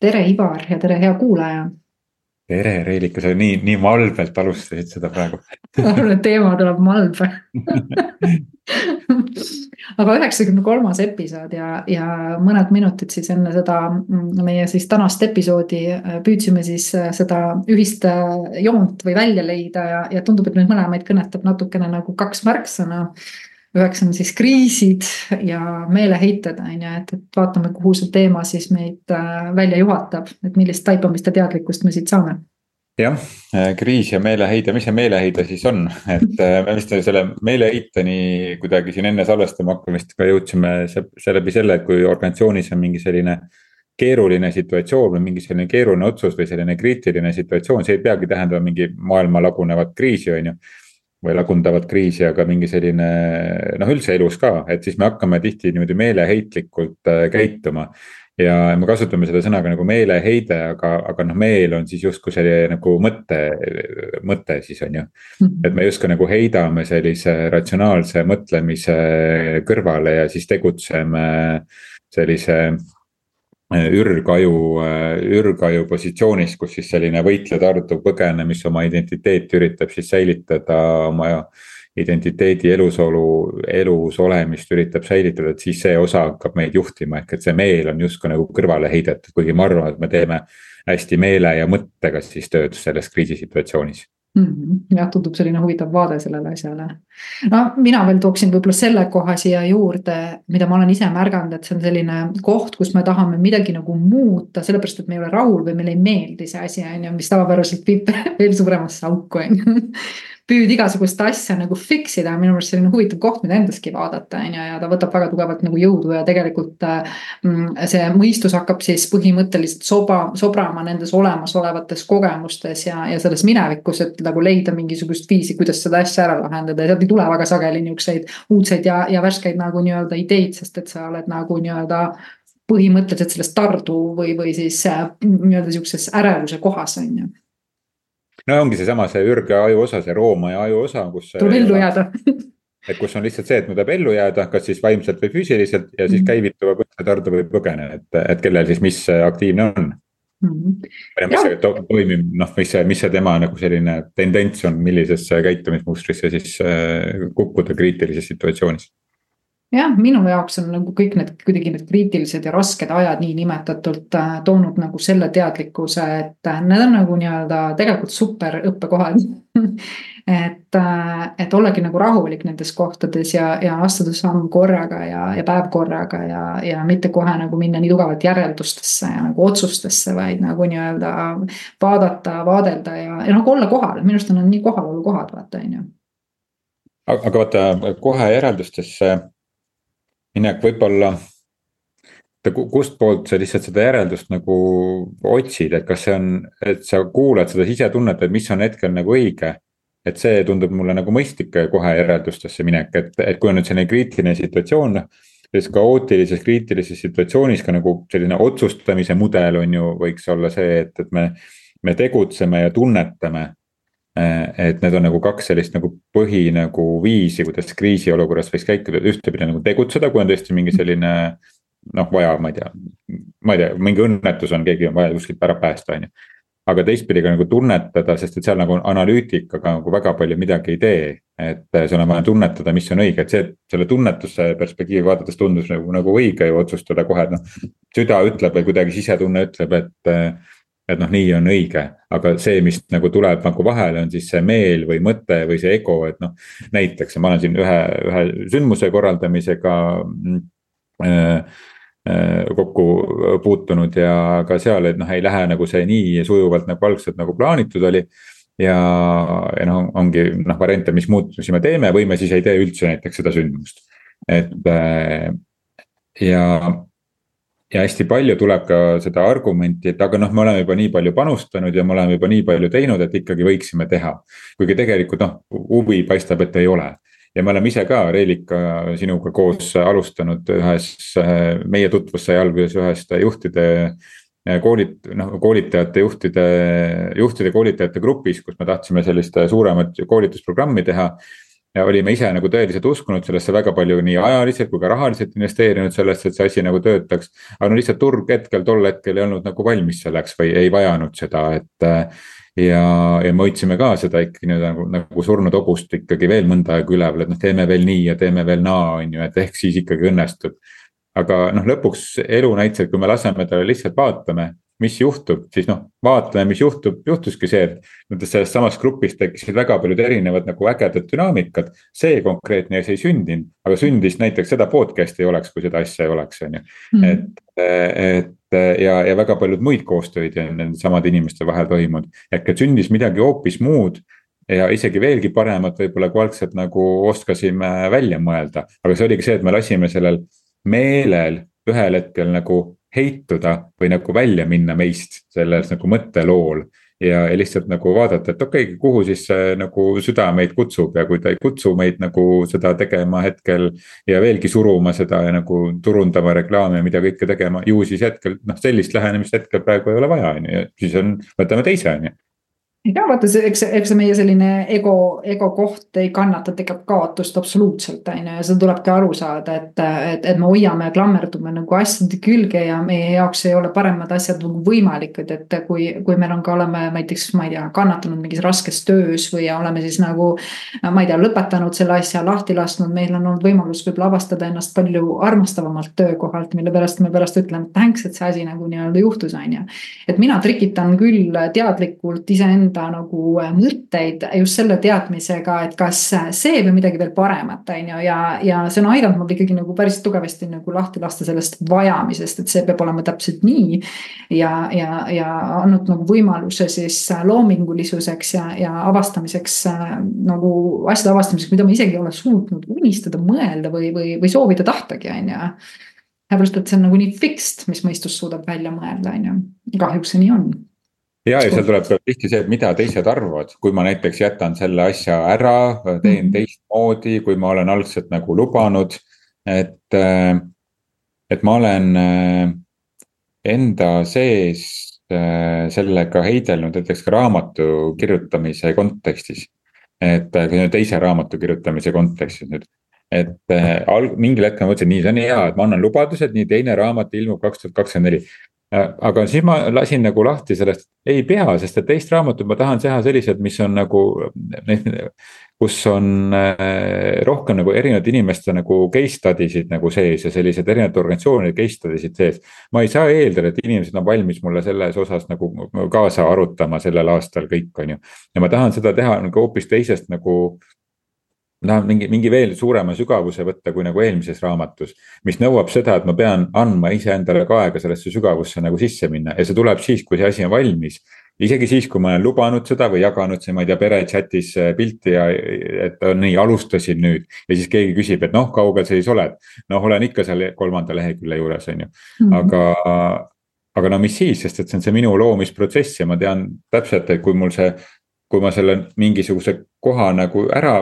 tere, Ivar ja tere, hea kuulaja. tere, Reelika, sa nii, nii malbelt alustasid seda praegu. Ma arvan, et teema tuleb malbe aga üheksakümne kolmas episood ja, ja mõned minutid siis enne seda mm, meie siis tänast episoodi äh, püüdsime siis äh, seda ühist äh, joont või välja leida ja, ja tundub, et meid mõlemaid kõnetab natukene nagu kaks märksõna üheks on siis kriisid ja meeleheited, on ju, et, et vaatame, kuhu see teema siis meid äh, välja juhatab, et millist taipamist ja teadlikkust me siit saame jah, kriis ja meeleheide, mis see meeleheide siis on, et äh, me vist selle meeleheiteni kuidagi siin enne salvestama hakkamist ka jõudsime seeläbi selle, et kui organisatsioonis on mingi selline. keeruline situatsioon või mingi selline keeruline otsus või selline kriitiline situatsioon, see ei peagi tähendama mingi maailma lagunevat kriisi, on ju või lagundavat kriisi, aga mingi selline noh, üldse elus ka, et siis me hakkame tihti niimoodi meeleheitlikult äh, käituma. ja me kasutame seda sõna ka nagu meeleheide, aga, aga noh, meel on siis justkui selline nagu mõte, mõte siis on ju. Mhm. et me justkui nagu heidame sellise ratsionaalse mõtlemise kõrvale ja siis tegutseme sellise ürgaju, ürgaju positsioonis, kus siis selline võitleja tardu põgene, mis oma identiteeti üritab siis säilitada, oma identiteedi elusolu, elus olemist üritab säilitada, et siis see osa hakkab meid juhtima, ehk et see meel on justkui nagu kõrvale heidetud, kuigi ma arvan, et me teeme hästi meele ja mõttega siis tööd selles kriisisituatsioonis. Jah, tundub selline huvitav vaade sellele asjale. no mina veel tooksin võib-olla selle koha siia juurde, mida ma olen ise märganud, et see on selline koht, kus me tahame midagi nagu muuta, sellepärast et me ei ole rahul või meile ei meeldi see asi, on ju, mis tavapäraselt viib veel suuremasse auku, on ju püüd igasugust asja nagu fix ida minu meelest selline huvitav koht, mida endaski vaadata, on ju, ja ta võtab väga tugevalt nagu jõudu ja tegelikult mm,. see mõistus hakkab siis põhimõtteliselt soba, sobrama nendes olemasolevates kogemustes ja, ja selles minevikus, et nagu leida mingisugust viisi, kuidas seda asja ära lahendada ja sealt ei tule väga sageli niukseid uudseid ja, ja värskeid nagu nii-öelda ideid, sest et sa oled nagu nii-öelda põhimõtteliselt selles tardu või, või siis äh, nii-öelda sihukeses ärevuse kohas, on ju no ongi seesama, see ürge aju osa, see roomaja aju osa, kus. tuleb ellu jääda et kus on lihtsalt see, et me peab ellu jääda, kas siis vaimselt või füüsiliselt ja siis -hmm. käivituva võtta tardu või põgene, et, et kellel siis, mis aktiivne on mm. -hmm. mis see toimib, noh, mis see, mis see tema nagu selline tendents on, millisesse käitumismustrisse siis äh, kukkuda kriitilises situatsioonis jah, minu jaoks on nagu kõik need kuidagi need kriitilised ja rasked ajad niinimetatult äh, toonud nagu selle teadlikkuse, et äh, need on nagu nii-öelda tegelikult super õppekohad et äh,, et ollagi nagu rahulik nendes kohtades ja, ja astuda samm korraga ja, ja päev korraga ja, ja mitte kohe nagu minna nii tugevalt järeldustesse ja nagu otsustesse, vaid nagu nii-öelda vaadata, vaadelda ja, ja nagu olla kohal, minu arust on need nii kohalolu kohad, vaata on ju. aga vaata kohe järeldustesse minek võib-olla. kustpoolt sa lihtsalt seda järeldust nagu otsid, et kas see on, et sa kuulad seda sisetunnet, et mis on hetkel nagu õige. et see tundub mulle nagu mõistlik kohe järeldustesse minek, et, et kui on nüüd selline kriitiline situatsioon selles kaootilises kriitilises situatsioonis ka nagu selline otsustamise mudel on ju, võiks olla see, et, et me, me tegutseme ja tunnetame et need on nagu kaks sellist nagu põhi nagu viisi, kuidas kriisiolukorras võiks käituda, ühtepidi nagu tegutseda, kui on tõesti mingi selline. noh, vaja, ma ei tea, ma ei tea, mingi õnnetus on, keegi on vaja kuskilt ära päästa, on ju. aga teistpidi ka nagu tunnetada, sest et seal nagu analüütikaga nagu väga palju midagi ei tee. et sul on vaja tunnetada, mis on õige, et see, selle tunnetuse perspektiivi vaadates tundus nagu, nagu õige ju otsustada kohe, et noh. süda ütleb või kuidagi sisetunne ütleb, et et noh, nii on õige, aga see, mis nagu tuleb nagu vahele, on siis see meel või mõte või see ego, et noh. näiteks ma olen siin ühe, ühe sündmuse korraldamisega äh, äh, kokku puutunud ja ka seal, et noh, ei lähe nagu see nii sujuvalt nagu algselt nagu plaanitud oli. ja, ja noh, ongi noh variante, mis muutusi me teeme või me siis ei tee üldse näiteks seda sündmust, et äh, ja ja hästi palju tuleb ka seda argumenti, et aga noh, me oleme juba nii palju panustanud ja me oleme juba nii palju teinud, et ikkagi võiksime teha. kuigi tegelikult noh, huvi paistab, et ei ole. ja me oleme ise ka, Reelika, sinuga koos alustanud ühes, meie tutvus sai alguses ühest juhtide koolit-, noh koolitajate, juhtide, juhtide koolitajate grupis, kus me tahtsime sellist suuremat koolitusprogrammi teha ja olime ise nagu tõeliselt uskunud sellesse väga palju nii ajaliselt kui ka rahaliselt investeerinud sellesse, et see asi nagu töötaks. aga no lihtsalt turg hetkel, tol hetkel ei olnud nagu valmis selleks või ei vajanud seda, et ja, ja me hoidsime ka seda ikkagi nüüd nagu, nagu surnud hobust ikkagi veel mõnda aega üleval, et noh, teeme veel nii ja teeme veel naa, on ju, et ehk siis ikkagi õnnestub. aga noh, lõpuks elu näitas, et kui me laseme talle lihtsalt vaatame, mis juhtub, siis noh, vaatame, mis juhtub, juhtuski see, et. Nendest sellest samast grupist tekkisid väga paljud erinevad nagu ägedad dünaamikad. see konkreetne asi ei sündinud, aga sündis näiteks seda podcast'i ei oleks, kui seda asja ei oleks, on ju. Mhm. et, et ja, ja väga paljud muid koostöid on nende samade inimeste vahel toimunud. ehk et sündis midagi hoopis muud ja isegi veelgi paremat võib-olla, kui algselt nagu oskasime välja mõelda. aga see oligi see, et me lasime sellel meelel ühel hetkel nagu heituda või nagu välja minna meist selles nagu mõttelool. ja, ja lihtsalt nagu vaadata, et okei okay,, kuhu siis see nagu süda meid kutsub ja kui ta ei kutsu meid nagu seda tegema hetkel. ja veelgi suruma seda ja nagu turundama reklaami ja mida kõike tegema, ju siis hetkel noh, sellist lähenemist hetkel praegu ei ole vaja, on ju, siis on, võtame teise, on ju ja vaata, see, eks, eks see meie selline ego, ego koht ei kannata tegelikult kaotust absoluutselt, on ju, ja seda tulebki aru saada, et, et, et me hoiame ja klammerdume nagu asjade külge ja meie jaoks ei ole paremad asjad nagu võimalikud, et kui, kui meil on ka, oleme näiteks, ma ei tea, kannatanud mingis raskes töös või oleme siis nagu. ma ei tea, lõpetanud selle asja, lahti lasknud, meil on olnud võimalus võib-olla avastada ennast palju armastavamalt töökohalt, mille pärast me pärast ütleme thanks, et see asi nagu nii-öelda juhtus, on ju. et mina trikitan küll teadlikult iseenda enda nagu äh, mõtteid just selle teadmisega, et kas see või midagi veel paremat, on ju, ja, ja see on aidanud mul ikkagi nagu päris tugevasti nagu lahti lasta sellest vajamisest, et see peab olema täpselt nii. ja, ja, ja andnud nagu võimaluse siis loomingulisuseks ja, ja avastamiseks äh, nagu asjade avastamiseks, mida ma isegi ei ole suutnud unistada, mõelda või, või, või soovida tahtagi, on ju sellepärast, et see on nagu nii fixed, mis mõistus suudab välja mõelda, on ju, kahjuks see nii on ja, ja seal tuleb tihti see, et mida teised arvavad, kui ma näiteks jätan selle asja ära, teen mm teistmoodi, kui ma olen algselt nagu lubanud. et, äh, et ma olen äh, enda sees äh, sellega heidelnud näiteks ka raamatu kirjutamise kontekstis. et teise raamatu kirjutamise kontekstis nüüd et alg-, mingil hetkel ma mõtlesin, nii, see on hea, et ma annan lubadused, nii teine raamat ilmub kaks tuhat kakskümmend neli. Äh, aga siis ma lasin nagu lahti sellest, ei pea, sest et teist raamatut ma tahan teha sellised, mis on nagu. kus on äh, rohkem nagu erinevate inimeste nagu case study sid nagu sees ja sellised erinevate organisatsioonide case study sid sees. ma ei saa eeldada, et inimesed on valmis mulle selles osas nagu kaasa arutama sellel aastal kõik, on ju. ja ma tahan seda teha nagu hoopis teisest nagu tahan mingi, mingi veel suurema sügavuse võtta kui nagu eelmises raamatus. mis nõuab seda, et ma pean andma iseendale ka aega sellesse sügavusse nagu sisse minna ja see tuleb siis, kui see asi on valmis. isegi siis, kui ma olen lubanud seda või jaganud see, ma ei tea, pere chat'is äh, pilti ja et nii, alustasin nüüd. ja siis keegi küsib, et noh, kaugel sa siis oled. noh, olen ikka seal kolmanda lehekülje juures, on ju, mhm. aga aga no mis siis, sest et see on see minu loomisprotsess ja ma tean täpselt, et kui mul see kui ma selle mingisuguse koha nagu ära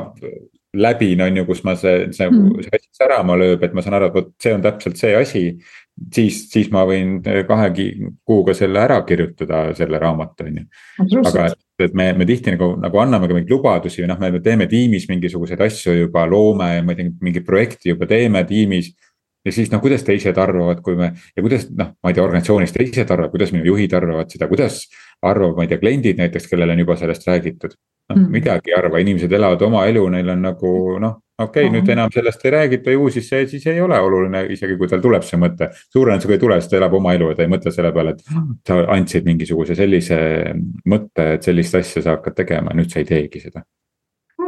läbin, on ju, kus ma see, see mm., see asi särama lööb, et ma saan aru, et vot see on täpselt see asi. siis, siis ma võin kahe kuuga selle ära kirjutada, selle raamatu, on ju. aga et, et me, me tihti nagu, nagu anname ka mingeid lubadusi või noh, me teeme tiimis mingisuguseid asju juba, loome, ma ei tea, mingit projekti juba teeme tiimis ja siis noh, kuidas teised arvavad, kui me ja kuidas noh, ma ei tea, organisatsioonis teised arvavad, kuidas minu juhid arvavad seda, kuidas arvavad, ma ei tea, kliendid näiteks, kellele on juba sellest räägitud noh mm., midagi ei arva, inimesed elavad oma elu, neil on nagu noh, okei okay, mm., nüüd enam sellest ei räägita, ju siis see siis ei ole oluline, isegi kui tal tuleb see mõte. suure tõenäosusega ei tule, sest ta elab oma elu ja ta ei mõtle selle peale, et sa andsid mingisuguse sellise mõtte, et sellist asja sa hakkad tegema, nüüd sa ei teegi seda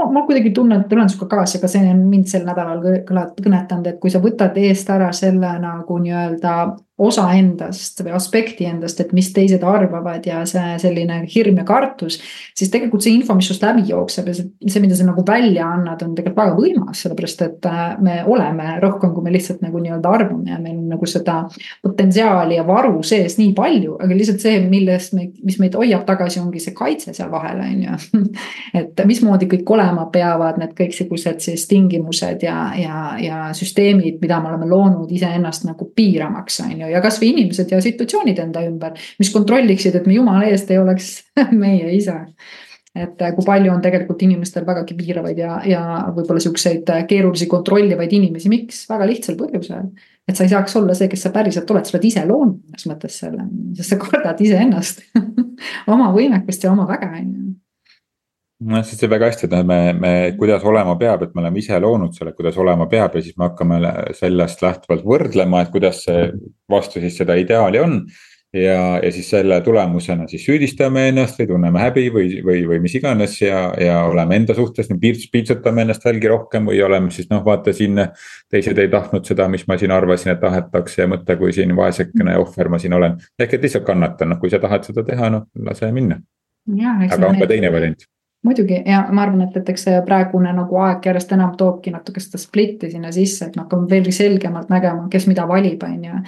ma, ma kuidagi tunnen, tunnen sinuga kaasa, ka see on mind sel nädalal kõnetanud, et kui sa võtad eest ära selle nagu nii-öelda osa endast või aspekti endast, et mis teised arvavad ja see selline hirm ja kartus. siis tegelikult see info, mis sinust läbi jookseb ja see, see, mida sa nagu välja annad, on tegelikult väga võimas, sellepärast et äh, me oleme rohkem, kui me lihtsalt nagu nii-öelda arvame ja meil on nagu seda potentsiaali ja varu sees nii palju, aga lihtsalt see, millest me, mis meid hoiab tagasi, ongi see kaitse seal vahel, on ju. et mismoodi kõik olema peavad need kõiksugused siis tingimused ja, ja, ja süsteemid, mida me oleme loonud iseennast nagu piiramaks, on ju ja kasvõi inimesed ja situatsioonid enda ümber, mis kontrolliksid, et me jumala eest ei oleks meie ise. et kui palju on tegelikult inimestel vägagi piiravaid ja, ja võib-olla siukseid keerulisi kontrollivaid inimesi, miks, väga lihtsal põhjusel. et sa ei saaks olla see, kes sa päriselt oled, sa oled ise loonud mõnes mõttes selle, sest sa kardad iseennast oma võimekust ja oma väge, on ju noh, see on väga hästi, et me, me, kuidas olema peab, et me oleme ise loonud selle, kuidas olema peab ja siis me hakkame sellest lähtuvalt võrdlema, et kuidas see vastu siis seda ideaali on ja, ja siis selle tulemusena siis süüdistame ennast või tunneme häbi või, või, või mis iganes ja, ja oleme enda suhtes, piitsutame ennast veelgi rohkem või oleme siis noh, vaata siin. teised ei tahtnud seda, mis ma siin arvasin, et tahetakse ja mõtle, kui siin vaesekene ohver ma siin olen. ehk et lihtsalt kannatan, noh kui sa tahad seda teha, noh lase minna. aga on ka teine variant muidugi ja ma arvan, et, et eks see praegune nagu aeg järjest enam toobki natuke seda splitti sinna sisse, et me hakkame veel selgemalt nägema, kes mida valib, on ju.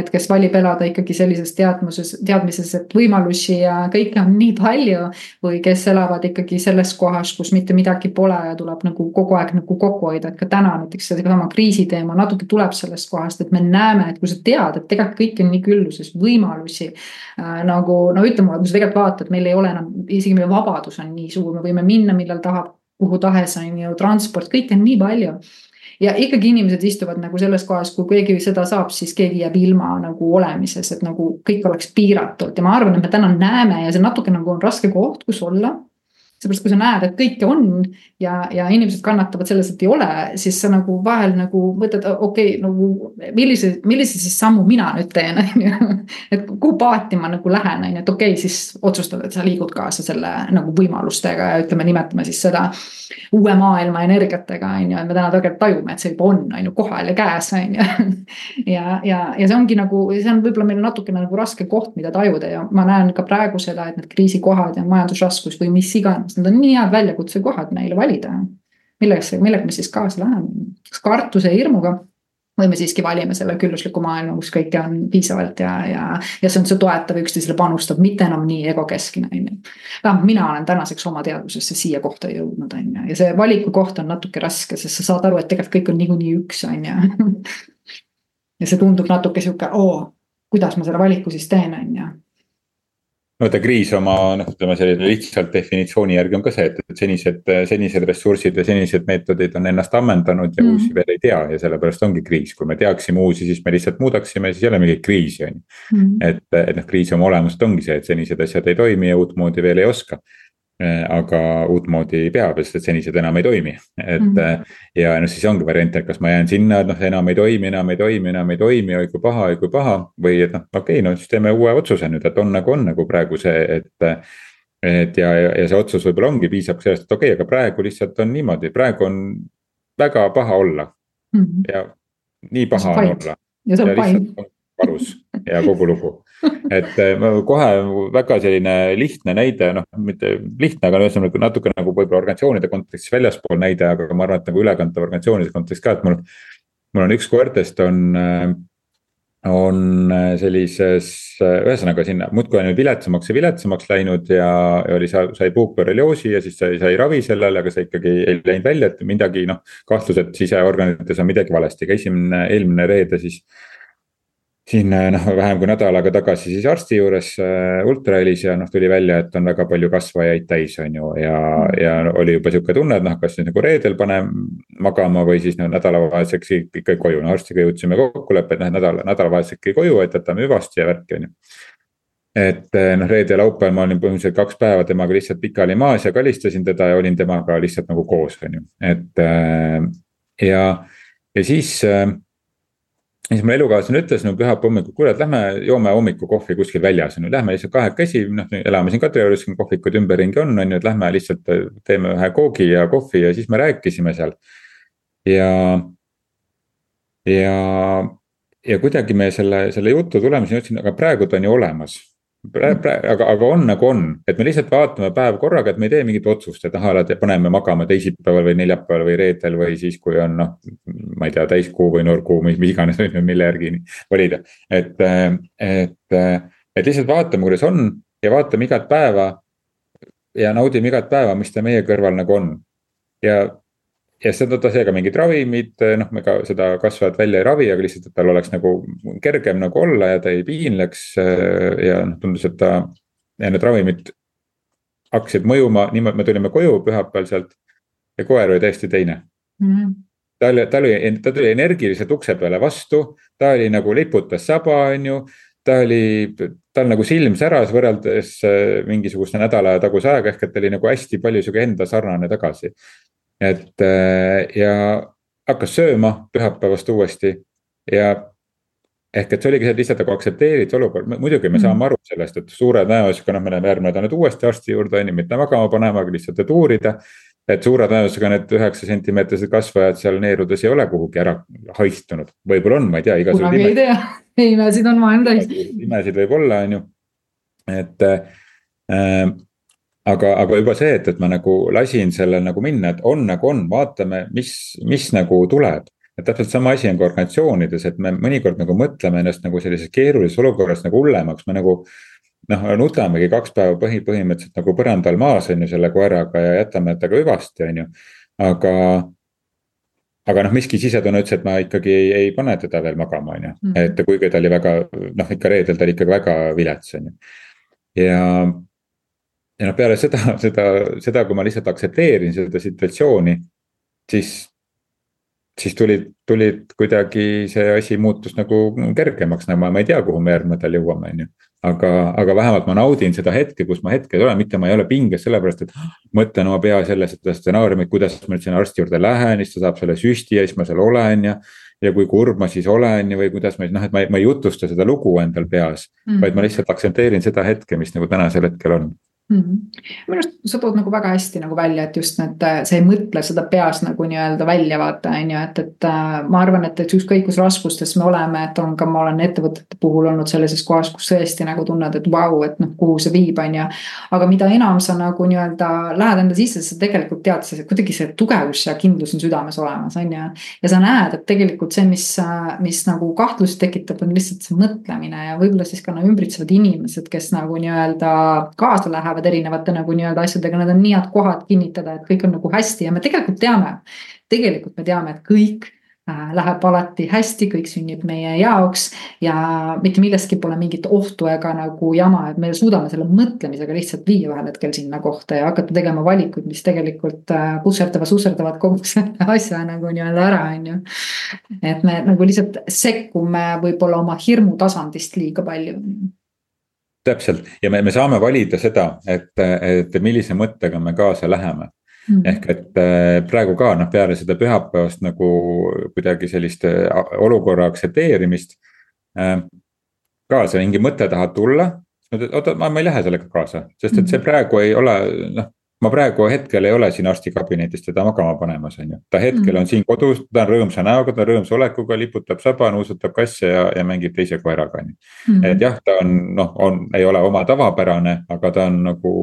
et kes valib elada ikkagi sellises teadmuses, teadmises, et võimalusi ja kõike on nii palju. või kes elavad ikkagi selles kohas, kus mitte midagi pole ja tuleb nagu kogu aeg nagu kokku hoida, et ka täna näiteks seesama kriisi teema natuke tuleb sellest kohast, et me näeme, et kui sa tead, et tegelikult kõik on nii külluses, võimalusi äh,. nagu no ütle mulle, kui sa tegelikult vaatad, meil ei ole enam, isegi meie vabadus on nii suur me võime minna, millal tahab, kuhu tahes, on ju, transport, kõike on nii palju. Ja ikkagi inimesed istuvad nagu selles kohas, kui keegi seda saab, siis keegi jääb ilma nagu olemises, et nagu kõik oleks piiratud. Ja ma arvan, et me täna näeme ja see natuke nagu on raske koht, kus olla seepärast, kui sa näed, et kõike on ja, ja inimesed kannatavad selles, et ei ole, siis sa nagu vahel nagu mõtled, okei okay,, nagu millise, millise siis sammu mina nüüd teen, on ju. et kuhu paati ma nagu lähen, on ju, et okei okay,, siis otsustad, et sa liigud kaasa selle nagu võimalustega ja ütleme, nimetame siis seda uue maailma energiatega, on ju, et me täna tegelikult tajume, et see juba on, on ju, kohal ja käes, on ju. ja, ja, ja see ongi nagu, see on võib-olla meil natukene nagu raske koht, mida tajuda ja ma näen ka praegu seda, et need kriisikohad ja majandusraskus või mis iganes sest need on nii head väljakutsekohad meile valida. milleks, millega me siis kaasa läheme, kas kartuse ja hirmuga või me siiski valime selle küllusliku maailma, kus kõike on piisavalt ja, ja, ja see on see toetav, üksteisele panustab, mitte enam nii egokeskne, on ju. vähemalt mina olen tänaseks oma teadvusesse siia kohta jõudnud, on ju, ja see valiku koht on natuke raske, sest sa saad aru, et tegelikult kõik on niikuinii üks, on ju. ja see tundub natuke sihuke, oo, kuidas ma selle valiku siis teen, on ju no vaata kriis oma noh, ütleme selline lihtsalt definitsiooni järgi on ka see, et, et senised, senised ressursid ja senised meetodid on ennast ammendanud ja mm. uusi veel ei tea ja sellepärast ongi kriis, kui me teaksime uusi, siis me lihtsalt muudaksime, siis ei ole mingit kriisi on ju. Mm. et, et noh, kriisi oma olemuselt ongi see, et senised asjad ei toimi ja uutmoodi veel ei oska aga uutmoodi peab, sest et senised enam ei toimi, et mm. -hmm. ja noh, siis ongi variant, et kas ma jään sinna, et noh, enam ei toimi, enam ei toimi, enam ei toimi, oi kui paha, oi kui paha. või et noh, okei okay,, no siis teeme uue otsuse nüüd, et on nagu on nagu praegu see, et. et ja, ja, ja see otsus võib-olla ongi, piisab sellest, et okei okay,, aga praegu lihtsalt on niimoodi, praegu on väga paha olla mm. -hmm. ja nii paha on olla. ja see on pain valus ja kogu lugu. Et eh, kohe väga selline lihtne näide, noh mitte lihtne, aga ühesõnaga natuke nagu võib-olla organisatsioonide kontekstis väljaspool näide, aga ma arvan, et nagu ülekantav organisatsioonide kontekstis ka, et mul. mul on üks koertest on, eh, on sellises, ühesõnaga sinna muudkui on viletsamaks ja viletsamaks läinud ja, ja oli, sai puukpöörelioosi ja siis sai, sai ravi sellele, aga see ikkagi ei läinud välja, et midagi noh. kahtlus, et siseorganites on midagi valesti, käisime eelmine reede siis siin äh, noh, vähem kui nädal aega tagasi siis arsti juures äh, ultrahelis ja noh, tuli välja, et on väga palju kasvajaid täis, on ju, ja, ja oli juba sihuke tunne, et noh, kas nüüd nagu reedel panen magama või siis no nädalavahetuseks ikka koju, no arstiga jõudsime kokkuleppe, et noh, nädal, nädalavahetuseks ikka koju, et jätame hüvasti ja värki, on ju. Et äh, noh, reede ja laupäeval ma olin põhimõtteliselt kaks päeva temaga lihtsalt pikali maas ja kalistasin teda ja olin temaga lihtsalt nagu koos, on ju, et ja, ja siis ja siis mu elukaaslane ütles no pühapäeva hommikul, kuule, et lähme joome hommikukohvi kuskil väljas, on ju, lähme lihtsalt kahekesi, noh, elame siin Kadriorus, kohvikud ümberringi on, on ju, et lähme lihtsalt teeme ühe koogi ja kohvi ja siis me rääkisime seal. ja, ja, ja kuidagi me selle, selle jutu tulemusena ütlesin, aga praegu ta on ju olemas aga, aga on nagu on, et me lihtsalt vaatame päev korraga, et me ei tee mingit otsust, et ahah, paneme magama teisipäeval või neljapäeval või reedel või siis, kui on noh. ma ei tea, täiskuu või noorkuu, mis, iganes, mille järgi valida, et, et, et lihtsalt vaatame, kuidas on ja vaatame igat päeva. ja naudime igat päeva, mis ta meie kõrval nagu on. ja ja siis ta tõttas seega mingid ravimid, noh, me ka seda kasvajat välja ei ravi, aga lihtsalt, et tal oleks nagu kergem nagu olla ja ta ei piinleks. ja noh, tundus, et ta ja need ravimid hakkasid mõjuma, niimoodi me tulime koju pühapäeval sealt ja koer oli täiesti teine mm. -hmm ta oli, ta oli, ta tuli energiliselt ukse peale vastu, ta oli nagu liputas saba, on ju. ta oli, tal nagu silm säras võrreldes äh, mingisuguse nädala taguse ajaga, ehk et ta oli nagu hästi palju sihuke enda sarnane tagasi. Et äh, ja hakkas sööma pühapäevast uuesti ja ehk et see oligi see, et lihtsalt nagu aktsepteerida olukorda, muidugi me saame mm. aru sellest, et suure tõenäosusega noh, me läheme järgmine nädal nüüd uuesti arsti juurde on ju, mitte magama panema, aga lihtsalt, et uurida. et suure tõenäosusega need üheksa sentimeetrised kasvajad seal neerudes ei ole kuhugi ära haistunud, võib-olla on, ma ei tea, igasuguseid. kunagi ei tea, imesid on maailm täis. imesid võib olla, on ju, et äh, aga, aga juba see, et, et ma nagu lasin selle nagu minna, et on nagu on, vaatame, mis, mis nagu tuleb et täpselt sama asi on ka organisatsioonides, et me mõnikord nagu mõtleme ennast nagu sellises keerulises olukorras nagu hullemaks, me nagu. noh, nutamegi kaks päeva põhi, põhimõtteliselt nagu põrandal maas on ju selle koeraga ja jätame temaga hüvasti, on ju, aga. aga noh, miski sisetunne ütles, et ma ikkagi ei, ei pane teda veel magama, on ju, mhm. et kuigi ta oli väga noh, ikka reedel ta oli ikkagi väga vilets, on ju. ja ja noh, peale seda, seda, seda, kui ma lihtsalt aktsepteerin seda situatsiooni, siis siis tulid, tulid kuidagi see asi muutus nagu kergemaks, nagu ma, ma ei tea, kuhu me järgmine nädal jõuame, on ju. aga, aga vähemalt ma naudin seda hetke, kus ma hetkel olen, mitte ma ei ole pinges sellepärast, et mõtlen oma peas jälle seda stsenaariumit, kuidas ma nüüd sinna arsti juurde lähen, siis ta saab selle süsti ja siis ma seal olen ja. ja kui kurb ma siis olen ja, või kuidas ma noh, et ma ei, ma ei jutusta seda lugu endal peas mm, -hmm. vaid ma lihtsalt aktsepteerin seda hetke, mis nagu tänasel hetkel on mm. -hmm. minu arust sa tood nagu väga hästi nagu välja, et just need, sa ei mõtle seda peas nagu nii-öelda välja vaata, on ju, et, et äh, ma arvan, et, et ükskõik kus raskustes me oleme, et on ka, ma olen ettevõtete puhul olnud sellises kohas, kus tõesti nagu tunned, et vau wow,, et noh, kuhu see viib, on ju. aga mida enam sa nagu nii-öelda lähed enda sisse, sa tegelikult tead, see kuidagi see tugevus ja kindlus on südames olemas, on ju. ja sa näed, et tegelikult see, mis, mis nagu kahtlusi tekitab, on lihtsalt see mõtlemine ja võib-olla siis ka no ümbritsevad inimesed, kes nagu nii-öelda kaasa lähevad tegelevad erinevate nagu nii-öelda asjadega, need on nii head kohad kinnitada, et kõik on nagu hästi ja me tegelikult teame. tegelikult me teame, et kõik äh, läheb alati hästi, kõik sünnib meie jaoks ja mitte millestki pole mingit ohtu ega nagu jama, et me suudame selle mõtlemisega lihtsalt viia ühel hetkel sinna kohta ja hakata tegema valikuid, mis tegelikult äh, pusserdavad, susserdavad kogu selle asja nagu nii-öelda ära, on ju. et me nagu lihtsalt sekkume võib-olla oma hirmu tasandist liiga palju täpselt ja me, me saame valida seda, et, et millise mõttega me kaasa läheme mm. -hmm. ehk et äh, praegu ka noh, peale seda pühapäevast nagu kuidagi sellist äh, olukorra aktsepteerimist. Äh, ka see mingi mõte tahab tulla, oota, ma, ma ei lähe sellega kaasa, sest et see mhm. praegu ei ole noh ma praegu hetkel ei ole siin arstikabinetis teda magama panemas, on ju. ta hetkel mm. on siin kodus, ta on rõõmsa näoga, ta on rõõmsa olekuga, liputab saba, nuusutab kasse ja, ja mängib teise koeraga, on ju. Mm. et jah, ta on noh, on, ei ole oma tavapärane, aga ta on nagu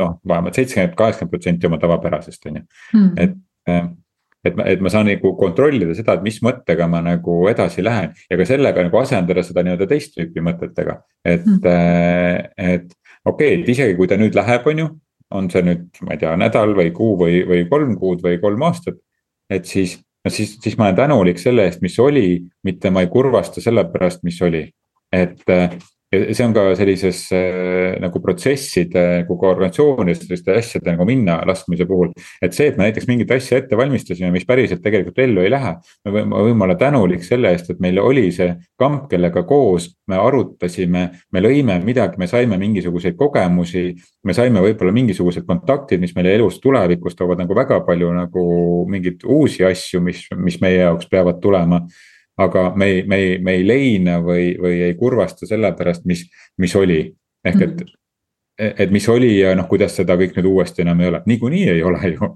noh, vähemalt seitsekümmend, kaheksakümmend protsenti oma tavapärasest, on ju. Mm. et, eh, et ma, et ma saan nagu kontrollida seda, et mis mõttega ma nagu edasi lähen ja ka sellega nagu asendada seda nii-öelda teist tüüpi mõtetega. et mm., et okei okay,, et isegi kui ta nüüd läheb, on ju on see nüüd, ma ei tea, nädal või kuu või, või kolm kuud või kolm aastat. et siis, siis, siis ma olen tänulik selle eest, mis oli, mitte ma ei kurvasta selle pärast, mis oli. et ja see on ka sellises äh, nagu protsesside nagu ka organisatsioonides selliste asjade nagu minna laskmise puhul. et see, et me näiteks mingit asja ette valmistasime, mis päriselt tegelikult ellu ei lähe. me võime, võime olla tänulik selle eest, et meil oli see kamp, kellega koos me arutasime, me lõime midagi, me saime mingisuguseid kogemusi. me saime võib-olla mingisugused kontaktid, mis meile elus tulevikus toovad nagu väga palju nagu mingeid uusi asju, mis, mis meie jaoks peavad tulema aga me ei, me ei, me ei leina või, või ei kurvasta selle pärast, mis, mis oli. ehk et mm, -hmm. et mis oli ja noh, kuidas seda kõik nüüd uuesti enam ei ole, niikuinii ei ole ju.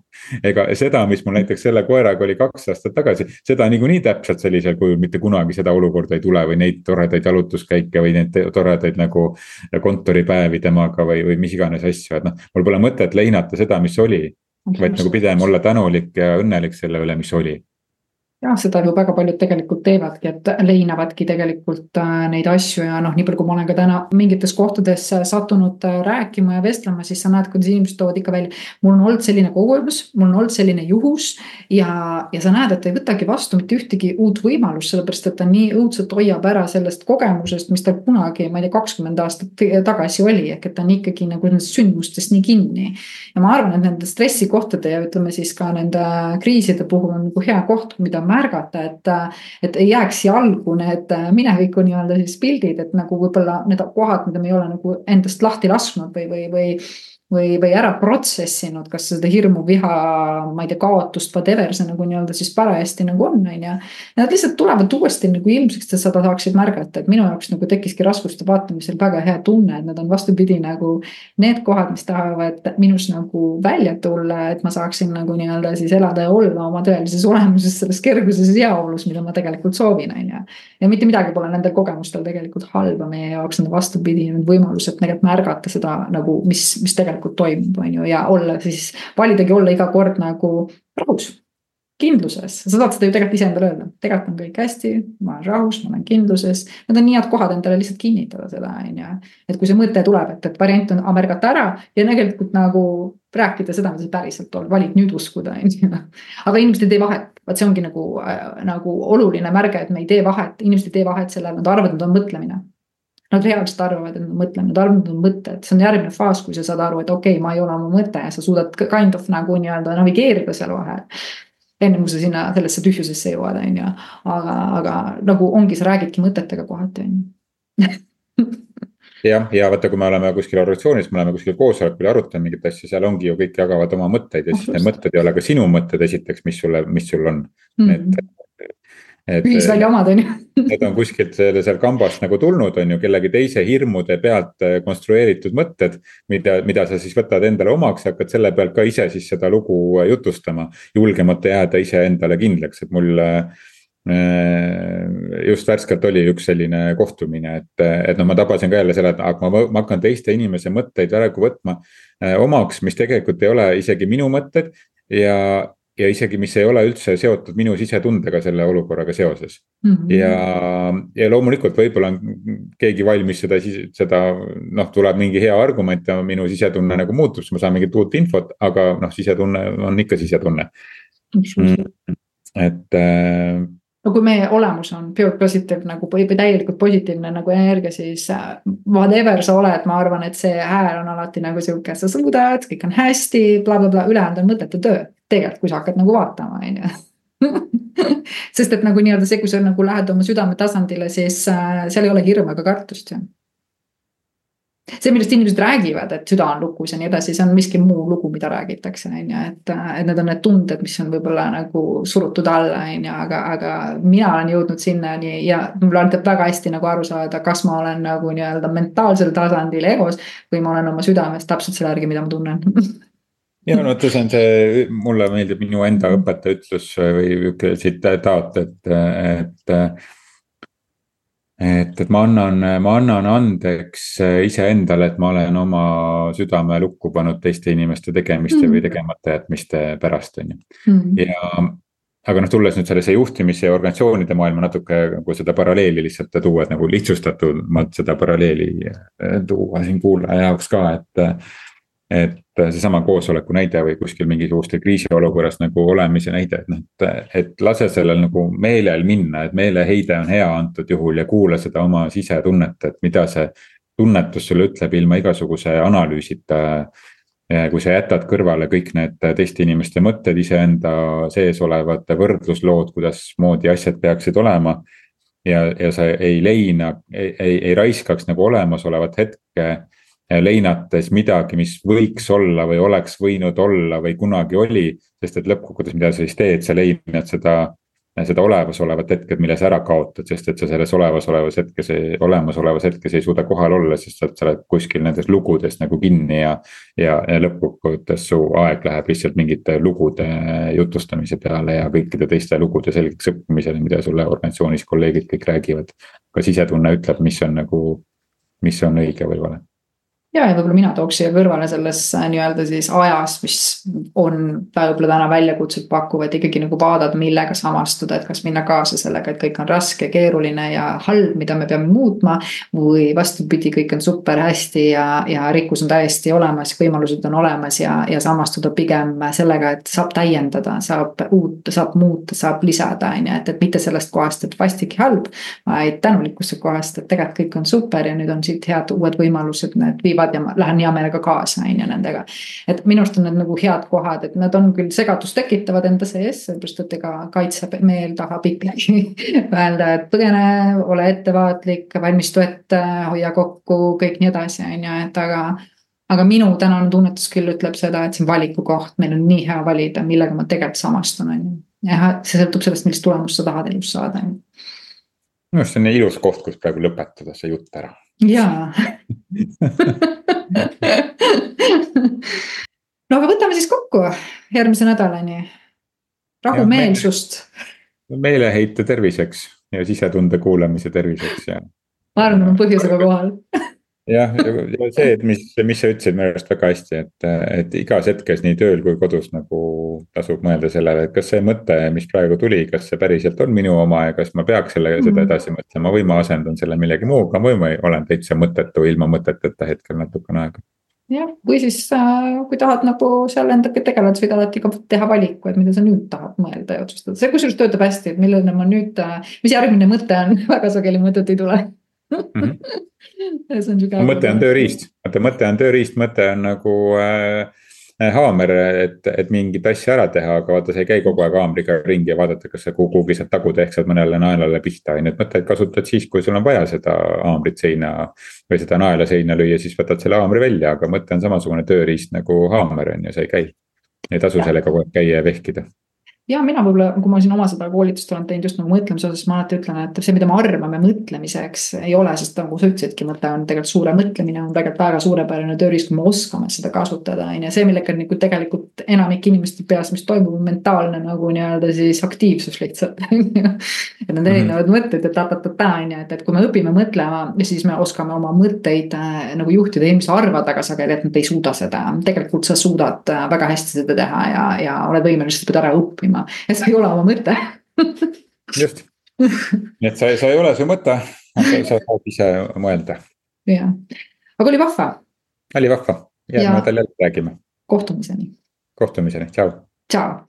ega seda, mis mul näiteks selle koeraga oli kaks aastat tagasi, seda niikuinii täpselt sellisel kujul mitte kunagi seda olukorda ei tule või neid toredaid jalutuskäike või neid toredaid nagu. kontoripäevi temaga või, või mis iganes asju, et noh, mul pole mõtet leinata seda, mis oli. vaid nagu pigem olla tänulik ja õnnelik selle üle, mis oli jah, seda ju väga paljud tegelikult teevadki, et leinavadki tegelikult äh, neid asju ja noh, nii palju, kui ma olen ka täna mingites kohtades äh, sattunud äh, rääkima ja vestlema, siis sa näed, kuidas inimesed toovad ikka välja. mul on olnud selline kogemus, mul on olnud selline juhus ja, ja sa näed, et ta ei võtagi vastu mitte ühtegi uut võimalust, sellepärast et ta nii õudselt hoiab ära sellest kogemusest, mis tal kunagi, ma ei tea, kakskümmend aastat tagasi oli, ehk et ta on ikkagi nagu nendest sündmustest nii kinni. ja ma arvan, et nende stressikohtade ja ütleme siis ka nende kriiside puhul on nagu hea koht, mida märgata, et. et ei jääks jalgu need mineviku nii-öelda siis pildid, et nagu võib-olla need kohad, mida me ei ole nagu endast lahti lasknud või, või, või või, või ära protsessinud, kas seda hirmu, viha, ma ei tea, kaotust, whatever see nagu nii-öelda siis parajasti nagu on, on ju. Nad lihtsalt tulevad uuesti nagu ilmsiks, et seda saaksid märgata, et minu jaoks nagu tekkiski raskuste vaatamisel väga hea tunne, et need on vastupidi nagu. Need kohad, mis tahavad minus nagu välja tulla, et ma saaksin nagu nii-öelda siis elada ja olla oma tõelises olemuses selles kerguses ja heaolus, mida ma tegelikult soovin, on ju. ja mitte midagi pole nendel kogemustel tegelikult halba meie jaoks, on vastupidi, need võimalused tegelikult märgata seda nagu, mis, mis tegelikult tegelikult toimub, on ju, ja olla siis, validagi olla iga kord nagu rahus. kindluses, sa saad seda ju tegelikult iseendale öelda, tegelikult on kõik hästi, ma olen rahus, ma olen kindluses. Need on nii head kohad endale lihtsalt kinnitada seda, on ju. et kui see mõte tuleb, et, et variant on märgata ära ja tegelikult nagu rääkida seda, mida sa päriselt oled, valid nüüd uskuda, on ju. aga inimesed ei tee vahet, vot see ongi nagu äh,, nagu oluline märge, et me ei tee vahet, inimesed ei tee vahet sellel, nad arvavad, et on mõtlemine Nad reaalselt arvavad, et nad mõtlevad, nad arvavad, et nad on mõtted, see on järgmine faas, kui sa saad aru, et okei okay,, ma ei ole oma mõte ja sa suudad kind of nagu nii-öelda navigeerida seal vahel. enne kui sa sinna sellesse tühjusesse jõuad, on ju, aga, aga nagu ongi, sa räägidki mõtetega kohati, on ju jah, ja vaata, kui me oleme kuskil organisatsioonis, me oleme kuskil koosolekul ja arutame mingit asja, seal ongi ju kõik jagavad oma mõtteid ja siis need mõtted ei ole ka sinu mõtted esiteks, mis sulle, mis sul on mm. -hmm. et ühisvälja omad on ju. Need on kuskilt selle seal kambast nagu tulnud, on ju, kellegi teise hirmude pealt äh, konstrueeritud mõtted. mida, mida sa siis võtad endale omaks ja hakkad selle pealt ka ise siis seda lugu äh, jutustama. julgemata jääda iseendale kindlaks, et mul just värskelt oli üks selline kohtumine, et, et noh, ma tabasin ka jälle selle, et aga ma, ma hakkan teiste inimese mõtteid praegu võtma omaks, mis tegelikult ei ole isegi minu mõtted. ja, ja isegi, mis ei ole üldse seotud minu sisetundega selle olukorraga seoses mm. -hmm. ja, ja loomulikult võib-olla on keegi valmis seda, seda noh, tuleb mingi hea argument ja minu sisetunne nagu muutub, siis ma saan mingit uut infot, aga noh, sisetunne on ikka sisetunne mm,. et äh, no kui meie olemus on pure positive nagu või täielikult positiivne nagu energia, siis äh, whatever sa oled, ma arvan, et see hääl on alati nagu sihuke, sa suudad, kõik on hästi bla, bla, blablabla, ülejäänud on mõttetu töö tegelikult, kui sa hakkad nagu vaatama, on ju sest et nagu nii-öelda see, kui sa nagu lähed oma südame tasandile, siis äh, seal ei ole hirmu ega kartust ju. See, millest inimesed räägivad, et süda on lukus ja nii edasi, see on miski muu lugu, mida räägitakse, on ju, et, et need on need tunded, mis on võib-olla nagu surutud alla, on ju, aga, aga mina olen jõudnud sinnani ja mul aitab väga hästi nagu aru saada, kas ma olen nagu nii-öelda mentaalsel tasandil egos või ma olen oma südames täpselt selle järgi, mida ma tunnen ja no vaata, see on see, mulle meeldib minu enda õpetaja ütlus või sihuke tsitaat, et, et. Et, et ma annan, ma annan andeks iseendale, et ma olen oma südame lukku pannud teiste inimeste tegemiste mm -hmm. või tegemata jätmiste pärast, on ju. Mhm. ja aga noh, tulles nüüd sellesse juhtimise ja organisatsioonide maailma natuke nagu seda paralleeli lihtsalt tuua, et nagu lihtsustatumalt seda paralleeli tuua siin kuulaja jaoks ka, et et seesama koosoleku näide või kuskil mingisugustel kriisiolukorras nagu olemise näide, et noh, et, et lase sellel nagu meelel minna, et meeleheide on hea antud juhul ja kuula seda oma sisetunnet, et mida see tunnetus sulle ütleb ilma igasuguse analüüsita. kui sa jätad kõrvale kõik need teiste inimeste mõtted, iseenda sees olevad võrdluslood, kuidasmoodi asjad peaksid olema. ja, ja sa ei leina, ei, ei, ei raiskaks nagu olemasolevat hetke leinates midagi, mis võiks olla või oleks võinud olla või kunagi oli. sest et lõppkokkuvõttes, mida sa siis teed, sa leinad seda, seda olemasolevat hetke, mille sa ära kaotad, sest et sa selles olemasolevas hetkes, olemasolevas hetkes ei suuda kohal olla, sest sa oled kuskil nendes lugudes nagu kinni ja. ja, ja lõppkokkuvõttes su aeg läheb lihtsalt mingite lugude jutustamise peale ja kõikide teiste lugude selgeks õppimisele, mida sulle organisatsioonis kolleegid kõik räägivad. ka sisetunne ütleb, mis on nagu, mis on õige või vale ja, ja võib-olla mina tooks siia kõrvale selles äh, nii-öelda siis ajas, mis on võib-olla täna väljakutset pakkuv, et ikkagi nagu vaadata, millega samastuda, et kas minna kaasa sellega, et kõik on raske, keeruline ja halb, mida me peame muutma. või vastupidi, kõik on super hästi ja, ja rikkus on täiesti olemas, võimalused on olemas ja, ja samastuda pigem sellega, et saab täiendada, saab uut, saab muuta, saab lisada, on ju, et, et mitte sellest kohast, et vastik ja halb. vaid tänulikkuse kohast, et tegelikult kõik on super ja nüüd on siit head uued võimalused, need viivad teevad ja ma lähen hea meelega kaasa, on ju nendega. et minu arust on need nagu head kohad, et nad on küll segadust tekitavad enda sees, sellepärast et ega kaitsemeel tahab ikkagi öelda, et põgene, ole ettevaatlik, valmistu ette, hoia kokku, kõik nii edasi, on ju, et aga aga minu tänane tunnetus küll ütleb seda, et see on valiku koht, meil on nii hea valida, millega ma tegelikult samastun, on ju. jah, see sõltub sellest, millist tulemust sa tahad elus saada, minu arust see on ilus koht, kus praegu lõpetada see jutt ära jaa no aga võtame siis kokku järgmise nädalani. rahumeelsust. meeleheite terviseks ja sisetunde kuulamise terviseks ja. ma arvan, et on põhjusega kohal jah, ja see, et mis, mis sa ütlesid minu arust väga hästi, et, et igas hetkes nii tööl kui kodus nagu tasub mõelda sellele, et kas see mõte, mis praegu tuli, kas see päriselt on minu oma ja kas ma peaks selle, seda mhm. edasi mõtlema või ma asendan selle millegi muuga või ma olen täitsa mõttetu ilma mõteteta hetkel natukene aega. Jah, või siis äh, kui tahad nagu seal endaga tegeleda, sa võid alati ka teha valiku, et mida sa nüüd tahad mõelda ja otsustada, see kusjuures töötab hästi, et milline ma nüüd, äh, mis järgmine mõte on, väga sageli mõtet ei tule mm. -hmm mõte on tööriist, vaata mõte on tööriist, mõte on nagu äh, haamer, et, et mingit asja ära teha, aga vaata, sa ei käi kogu aeg haamriga ringi ja vaadata, kas sa kuhugi saad taguda, ehk saad mõnele naelale pihta, on ju, et mõtteid kasutad siis, kui sul on vaja seda haamrit seina. või seda naela seina lüüa, siis võtad selle haamri välja, aga mõte on samasugune tööriist nagu haamer on ju, sa ei käi. ei tasu sellega kogu aeg käia ja vehkida ja mina võib-olla, kui ma siin oma seda koolitust olen teinud just nagu mõtlemise osas, ma alati ütlen, et see, mida me arvame mõtlemiseks, ei ole, sest nagu sa ütlesidki, mõte on tegelikult suure mõtlemine on tegelikult väga suurepärane tööriist, kui me oskame seda kasutada, on ju. see, millega nagu tegelikult enamik inimeste peas, mis toimub, on mentaalne nagu nii-öelda siis aktiivsus lihtsalt on ju. et need erinevad mm -hmm. mõtted ja ta-ta-ta-ta on ju, et, et kui me õpime mõtlema, siis me oskame oma mõtteid äh, nagu juhtida, inimesed arvavad väga sageli, et nad ei suuda seda. tegelikult sa suudad äh, väga hästi seda teha ja, ja oled võimeline seda ära õppima õppima ja see ei ole oma mõte just, nii et sa, sa ei ole su mõte, sa saad ise mõelda. jah, aga oli vahva. oli vahva, järgmine nädal jälle räägime. kohtumiseni. kohtumiseni, tšau. tšau.